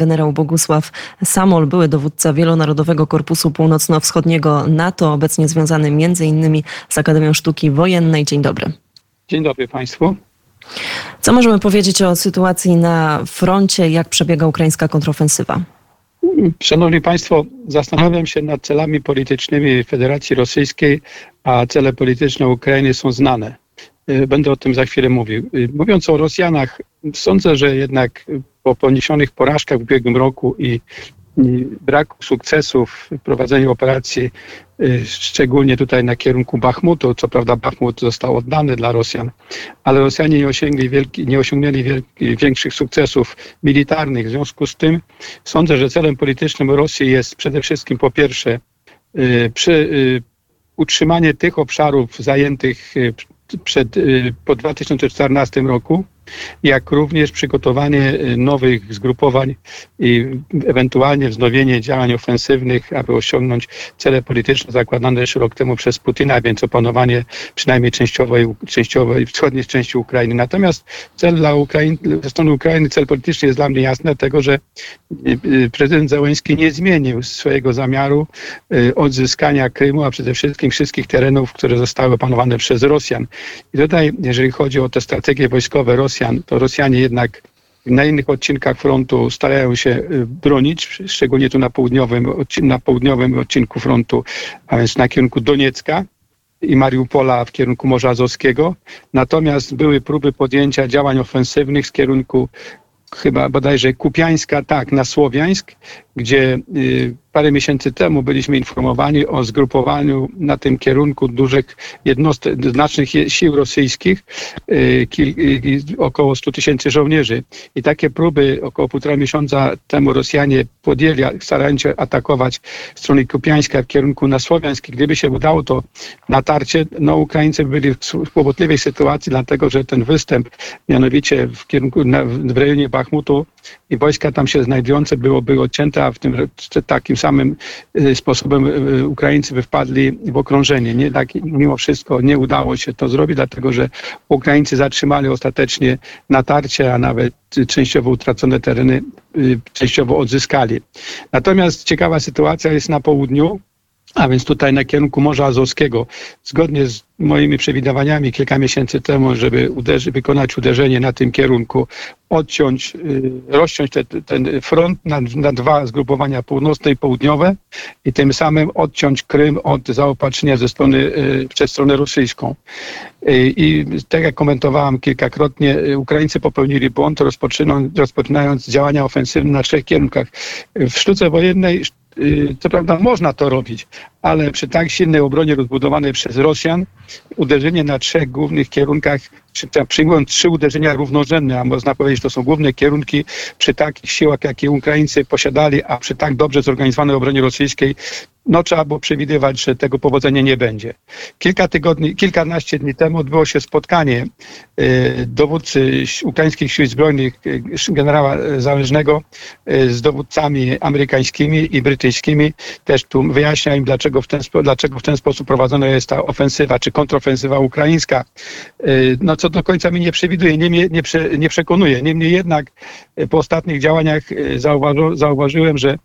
Generał Bogusław Samol, były dowódca Wielonarodowego Korpusu Północno-Wschodniego NATO, obecnie związany m.in. z Akademią Sztuki Wojennej. Dzień dobry. Dzień dobry Państwu. Co możemy powiedzieć o sytuacji na froncie? Jak przebiega ukraińska kontrofensywa? Szanowni Państwo, zastanawiam się nad celami politycznymi Federacji Rosyjskiej, a cele polityczne Ukrainy są znane. Y, będę o tym za chwilę mówił. Y, mówiąc o Rosjanach, sądzę, że jednak po poniesionych porażkach w ubiegłym roku i braku sukcesów w prowadzeniu operacji, y, szczególnie tutaj na kierunku Bachmutu. Co prawda Bachmut został oddany dla Rosjan, ale Rosjanie nie, osiągli wielki, nie osiągnęli wielki, większych sukcesów militarnych. W związku z tym sądzę, że celem politycznym Rosji jest przede wszystkim po pierwsze przy, utrzymanie tych obszarów zajętych przed, y, po 2014 roku, jak również przygotowanie y, nowych zgrupowań i ewentualnie wznowienie działań ofensywnych, aby osiągnąć cele polityczne zakładane już rok temu przez Putina, więc opanowanie przynajmniej częściowej, częściowej wschodniej części Ukrainy. Natomiast cel dla Ukrainy, ze strony Ukrainy, cel polityczny jest dla mnie jasny, dlatego że y, prezydent Zełenski nie zmienił swojego zamiaru odzyskania Krymu, a przede wszystkim wszystkich terenów, które zostały opanowane przez Rosjan. I tutaj, jeżeli chodzi o te strategie wojskowe Rosjan, to Rosjanie jednak na innych odcinkach frontu starają się y, bronić, szczególnie tu na południowym, na południowym odcinku frontu, a więc na kierunku Doniecka i Mariupola w kierunku Morza Azowskiego. Natomiast były próby podjęcia działań ofensywnych z kierunku chyba bodajże Kupiańska, tak, na Słowiańsk, gdzie y, parę miesięcy temu byliśmy informowani o zgrupowaniu na tym kierunku dużych jednostek, znacznych sił rosyjskich, y, około 100 tysięcy żołnierzy. I takie próby około półtora miesiąca temu Rosjanie podjęli, starając się atakować strony Kupiańska w kierunku na Słowiańsk. Gdyby się udało to natarcie, no Ukraińcy byli w kłopotliwej sytuacji, dlatego że ten występ, mianowicie w kierunku, na, w rejonie Bachmutu i wojska tam się znajdujące byłoby odcięte, a w tym takim samym y, sposobem y, Ukraińcy by wpadli w okrążenie. Nie, tak, mimo wszystko nie udało się to zrobić, dlatego że Ukraińcy zatrzymali ostatecznie natarcie, a nawet częściowo utracone tereny y, częściowo odzyskali. Natomiast ciekawa sytuacja jest na południu, a więc tutaj na kierunku Morza Azowskiego. Zgodnie z moimi przewidywaniami kilka miesięcy temu, żeby uderzy, wykonać uderzenie na tym kierunku, odciąć, y, rozciąć te, ten front na, na, dwa zgrupowania północne i południowe i tym samym odciąć Krym od zaopatrzenia ze strony, y, przez stronę rosyjską. Y, I tak jak komentowałem kilkakrotnie, Ukraińcy popełnili błąd, rozpoczynając działania ofensywne na trzech kierunkach. W sztuce wojennej co prawda można to robić, ale przy tak silnej obronie rozbudowanej przez Rosjan uderzenie na trzech głównych kierunkach, przyjmując trzy uderzenia równorzędne, a można powiedzieć, że to są główne kierunki przy takich siłach, jakie Ukraińcy posiadali, a przy tak dobrze zorganizowanej obronie rosyjskiej, no trzeba było przewidywać, że tego powodzenia nie będzie. Kilka tygodni, kilkanaście dni temu odbyło się spotkanie y, dowódcy ukraińskich sił zbrojnych y, generała Zależnego y, z dowódcami amerykańskimi i brytyjskimi. Też tu wyjaśnia im, dlaczego w ten, dlaczego w ten sposób prowadzona jest ta ofensywa czy kontrofensywa ukraińska. No co do końca mi nie przewiduje, nie, nie, nie przekonuje. Niemniej jednak po ostatnich działaniach zauważy, zauważyłem, że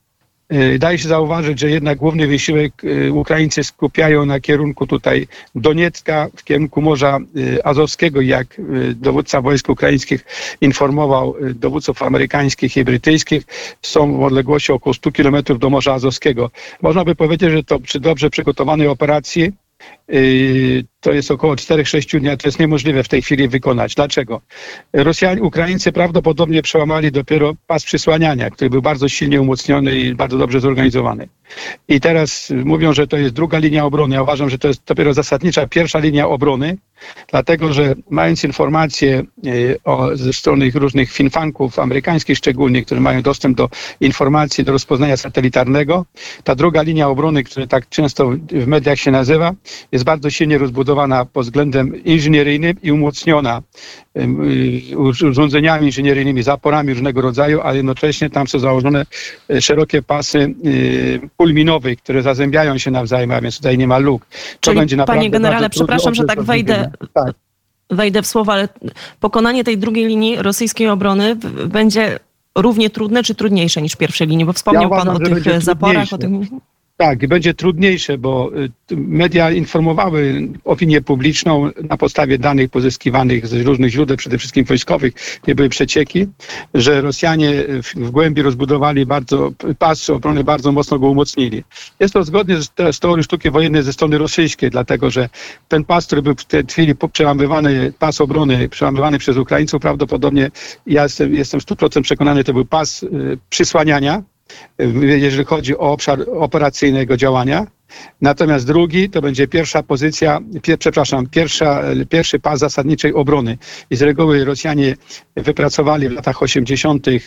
daje się zauważyć, że jednak główny wysiłek e, Ukraińcy skupiają na kierunku tutaj Doniecka, w kierunku Morza e, Azowskiego, jak dowódca wojsk ukraińskich informował dowódców amerykańskich i brytyjskich, są w odległości około 100 kilometrów do Morza Azowskiego. Można by powiedzieć, że to przy dobrze przygotowanej operacji to jest około 4-6 dni, to jest niemożliwe w tej chwili wykonać. Dlaczego? Rosjanie, Ukraińcy prawdopodobnie przełamali dopiero pas przysłaniania, który był bardzo silnie umocniony i bardzo dobrze zorganizowany. I teraz mówią, że to jest druga linia obrony. Ja uważam, że to jest dopiero zasadnicza pierwsza linia obrony, dlatego że mając informacje e, o, ze strony różnych finfanków amerykańskich szczególnie, które mają dostęp do informacji, do rozpoznania satelitarnego, ta druga linia obrony, która tak często w mediach się nazywa, jest bardzo silnie rozbudowana pod względem inżynieryjnym i umocniona y, urządzeniami inżynieryjnymi, zaporami różnego rodzaju, ale jednocześnie tam są założone e, szerokie pasy y, pól minowych, które zazębiają się nawzajem, a więc tutaj nie ma luk. To Czyli, będzie naprawdę panie generale, przepraszam, że tak wejdę. Tak. Wejdę w słowa, ale pokonanie tej drugiej linii rosyjskiej obrony będzie równie trudne czy trudniejsze niż pierwsze linie? Bo wspomniał ja uważam, Pan o tych zaporach, o tych... Tak, będzie trudniejsze, bo y, media informowały opinię publiczną na podstawie danych pozyskiwanych z różnych źródeł, przede wszystkim wojskowych, nie były przecieki, że Rosjanie w głębi rozbudowali bardzo pas obrony, bardzo mocno go umocnili. Jest to zgodnie z, z teorią sztuki wojennej ze strony rosyjskiej, dlatego że ten pas, który był w tej chwili przełamywany, pas obrony przełamywany przez Ukraińców, prawdopodobnie ja jestem, jestem 100% przekonany, to był pas y, przysłaniania, jeżeli chodzi o obszar operacyjnego działania. Natomiast drugi to będzie pierwsza pozycja, pier, przepraszam, pierwsza, pierwszy pas zasadniczej obrony. I z reguły Rosjanie wypracowali w latach 80. Y,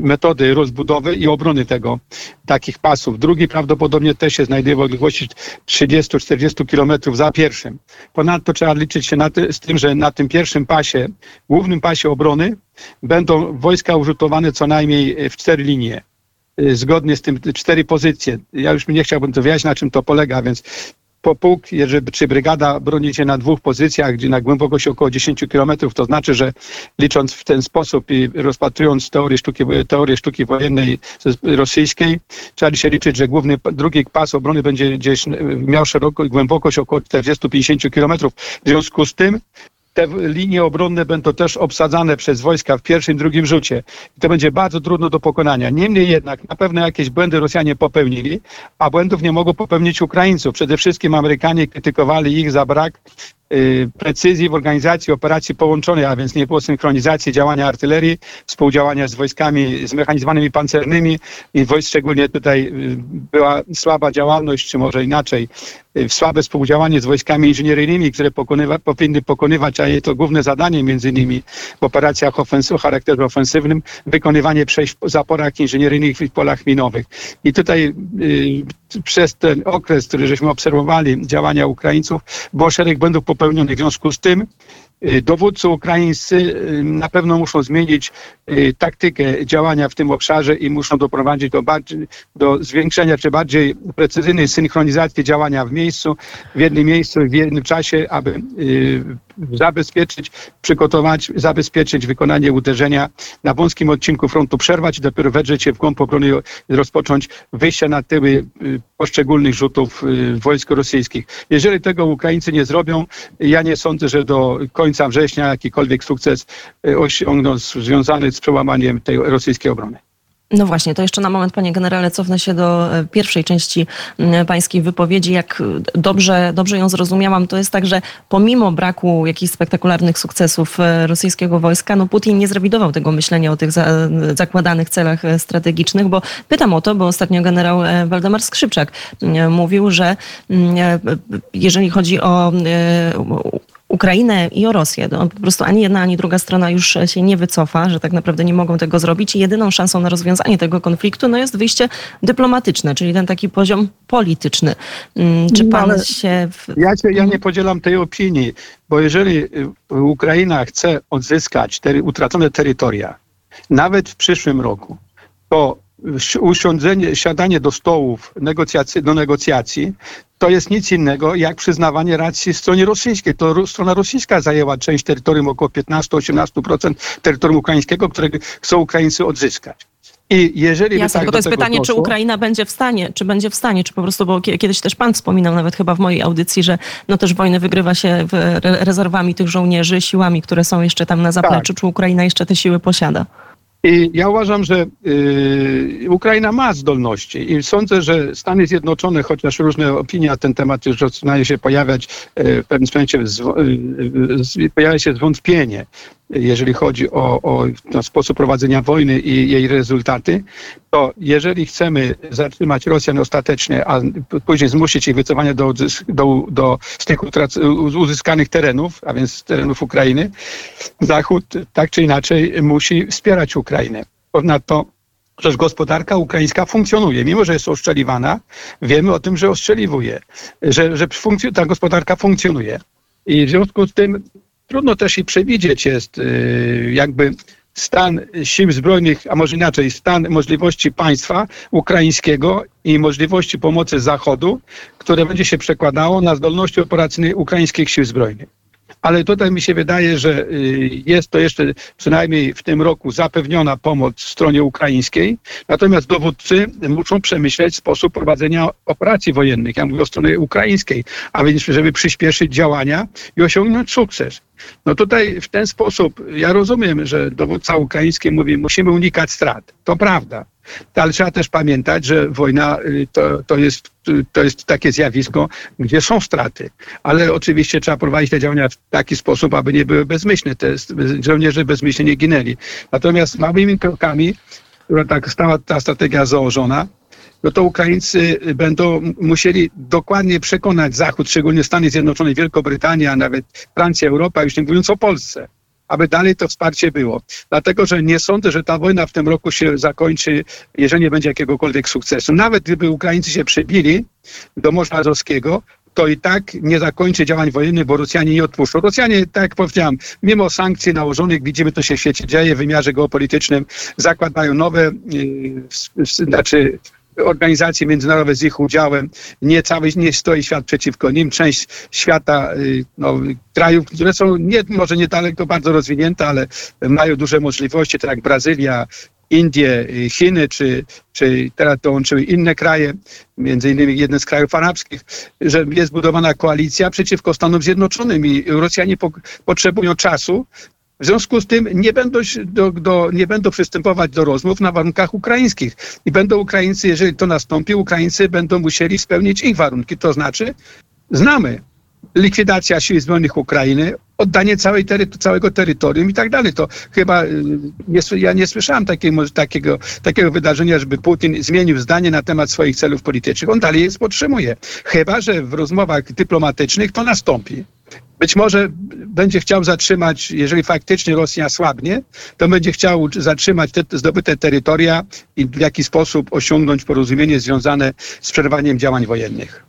metody rozbudowy i obrony tego, takich pasów. Drugi prawdopodobnie też się znajduje w odległości 30-40 kilometrów za pierwszym. Ponadto trzeba liczyć się ty, z tym, że na tym pierwszym pasie, głównym pasie obrony, będą wojska użytowane co najmniej w cztery linie. Y, zgodnie z tym cztery pozycje. Ja już nie chciałbym to wyjaśnić, na czym to polega, więc po pułk, jeżeli, czy brygada broni się na dwóch pozycjach, gdzie na głębokości około 10 km, to znaczy, że licząc w ten sposób i rozpatrując teorię sztuki, teorię sztuki wojennej rosyjskiej, trzeba się liczyć, że główny, drugi pas obrony będzie gdzieś miał szerokość, głębokość około 40-50 km. W związku z tym te linie obronne będą też obsadzane przez wojska w pierwszym, drugim rzucie. I to będzie bardzo trudno do pokonania. Niemniej jednak na pewno jakieś błędy Rosjanie popełnili, a błędów nie mogą popełnić Ukraińców. Przede wszystkim Amerykanie krytykowali ich za brak precyzji w organizacji operacji połączonej, a więc nie było synchronizacji działania artylerii, współdziałania z wojskami zmechanizowanymi pancernymi i wojsk szczególnie tutaj y, była słaba działalność, czy może inaczej, y, słabe współdziałanie z wojskami inżynieryjnymi, które pokonywa, powinny pokonywać, a jej to główne zadanie między innymi w operacjach o charakterze ofensywnym, wykonywanie przejść w zaporach inżynieryjnych w polach minowych. I tutaj y, przez ten okres, który żeśmy obserwowali działania Ukraińców, było szereg błędów popełnionych. W związku z tym y, dowódcy ukraińscy y, na pewno muszą zmienić taktykę działania w tym obszarze i muszą doprowadzić do, bardziej, do zwiększenia czy bardziej precyzyjnej synchronizacji działania w miejscu, w jednym miejscu, w jednym czasie, aby zabezpieczyć, przygotować, zabezpieczyć wykonanie uderzenia na wąskim odcinku frontu, przerwać i dopiero wedrzeć się w głąb obrony rozpocząć wyjście na tyły poszczególnych rzutów wojsk rosyjskich. Jeżeli tego Ukraińcy nie zrobią, ja nie sądzę, że do końca września jakikolwiek sukces osiągną związany z przełamaniem tej rosyjskiej obrony. No właśnie, to jeszcze na moment, panie generale, cofnę się do e, pierwszej części pańskiej wypowiedzi. Jak dobrze, dobrze ją zrozumiałam, to jest tak, że pomimo braku jakichś spektakularnych sukcesów e, rosyjskiego wojska, no Putin nie zrewidował tego myślenia o tych za, zakładanych celach strategicznych, bo pytam o to, bo ostatnio generał Waldemar Skrzypczak mówił, że jeżeli chodzi o Ukrainę i o Rosję. No, po prostu ani jedna, ani druga strona już się nie wycofa, że tak naprawdę nie mogą tego zrobić i jedyną szansą na rozwiązanie tego konfliktu no, jest wyjście dyplomatyczne, czyli ten taki poziom polityczny. Mm, czy no, pan no, się... W... Ja, się, ja nie podzielam tej opinii, bo jeżeli y, Ukraina chce odzyskać tery, utracone terytoria, nawet w przyszłym roku, to usiądzenie, siadanie do stołów negocjacji, do negocjacji, to jest nic innego jak przyznawanie racji stronie rosyjskiej. To strona rosyjska zajęła część terytorium, około 15-18% terytorium ukraińskiego, które chcą Ukraińcy odzyskać. I jeżeli Jasne, tak to jest pytanie, doszło, czy Ukraina będzie w stanie, czy będzie w stanie, czy po prostu, bo kiedyś też pan wspominał, nawet chyba w mojej audycji, że no też wojny wygrywa się rezerwami tych żołnierzy, siłami, które są jeszcze tam na zapleczu, tak. czy Ukraina jeszcze te siły posiada? I ja uważam, że y, Ukraina ma zdolności i sądzę, że Stany Zjednoczone, chociaż różne opinie na ten temat już zaczynają się pojawiać, y, w pewnym sensie y, pojawia się zwątpienie jeżeli chodzi o, o sposób prowadzenia wojny i jej rezultaty, to jeżeli chcemy zatrzymać Rosjan ostatecznie, a później zmusić ich wycofania do, do, do z tych uzyskanych terenów, a więc terenów Ukrainy, Zachód tak czy inaczej musi wspierać Ukrainę. Ponadto Przecież gospodarka ukraińska funkcjonuje, mimo że jest oszczeliwana, wiemy o tym, że ostrzeliwuje, że, że ta gospodarka funkcjonuje. I w związku z tym Trudno też i przewidzieć jest y, jakby stan sił zbrojnych, a może inaczej, stan możliwości państwa ukraińskiego i możliwości pomocy Zachodu, które będzie się przekładało na zdolności operacyjne ukraińskich sił zbrojnych. Ale tutaj mi się wydaje, że y, jest to jeszcze przynajmniej w tym roku zapewniona pomoc stronie ukraińskiej, natomiast dowódcy muszą przemyśleć sposób prowadzenia operacji wojennych. Ja mówię o stronie ukraińskiej, a więc żeby przyspieszyć działania i osiągnąć sukces. No tutaj w ten sposób, ja rozumiem, że dowódca ukraiński mówi, musimy unikać strat. To prawda. Ale trzeba też pamiętać, że wojna y, to, to, jest, y, to jest takie zjawisko, gdzie są straty. Ale oczywiście trzeba prowadzić te działania w taki sposób, aby nie były bezmyślne. Te żołnierze bezmyślnie nie ginęli. Natomiast małymi krokami, która tak stała ta strategia założona, no to Ukraińcy będą musieli dokładnie przekonać Zachód, szczególnie Stany Zjednoczone, Wielką Brytanię, a nawet Francja, Europa, już nie mówiąc o Polsce, aby dalej to wsparcie było. Dlatego, że nie sądzę, że ta wojna w tym roku się zakończy, jeżeli nie będzie jakiegokolwiek sukcesu. Nawet gdyby Ukraińcy się przebili do Morza Azowskiego, to i tak nie zakończy działań wojennych, bo Rosjanie nie odpuszczą. Rosjanie, tak jak powiedziałem, mimo sankcji nałożonych, widzimy, to się w świecie dzieje, w wymiarze geopolitycznym, zakładają nowe, yy, znaczy organizacje międzynarodowe z ich udziałem. Nie cały, nie stoi świat przeciwko nim. Część świata, y, no, krajów, które są nie, może nie daleko bardzo rozwinięte, ale mają duże możliwości, tak jak Brazylia, Indie, y, Chiny, czy, czy teraz dołączyły inne kraje, między innymi jeden z krajów arabskich, że jest budowana koalicja przeciwko Stanom Zjednoczonym i Rosjanie po, potrzebują czasu, w związku z tym nie będą, do, do, nie będą przystępować do rozmów na warunkach ukraińskich. I będą Ukraińcy, jeżeli to nastąpi, Ukraińcy będą musieli spełnić ich warunki. To znaczy, znamy likwidacja sił zbrojnych Ukrainy, oddanie całej tery, całego terytorium i tak dalej. To chyba y, nie, ja nie słyszałem takiego, takiego, takiego wydarzenia, żeby Putin zmienił zdanie na temat swoich celów politycznych. On dalej je podtrzymuje. Chyba, że w rozmowach dyplomatycznych to nastąpi. Być może będzie chciał zatrzymać, jeżeli faktycznie Rosja słabnie, to będzie chciał zatrzymać te zdobyte terytoria i w jaki sposób osiągnąć porozumienie związane z przerwaniem działań wojennych.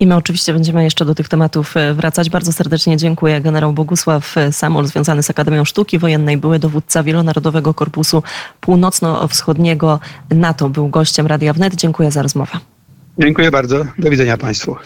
I my oczywiście będziemy jeszcze do tych tematów e, wracać. Bardzo serdecznie dziękuję. Generał Bogusław Samol, związany z Akademią Sztuki Wojennej, były dowódca Wielonarodowego Korpusu Północno-Wschodniego NATO, był gościem Radia Wnet. Dziękuję za rozmowę. Dziękuję bardzo. Do widzenia Państwu.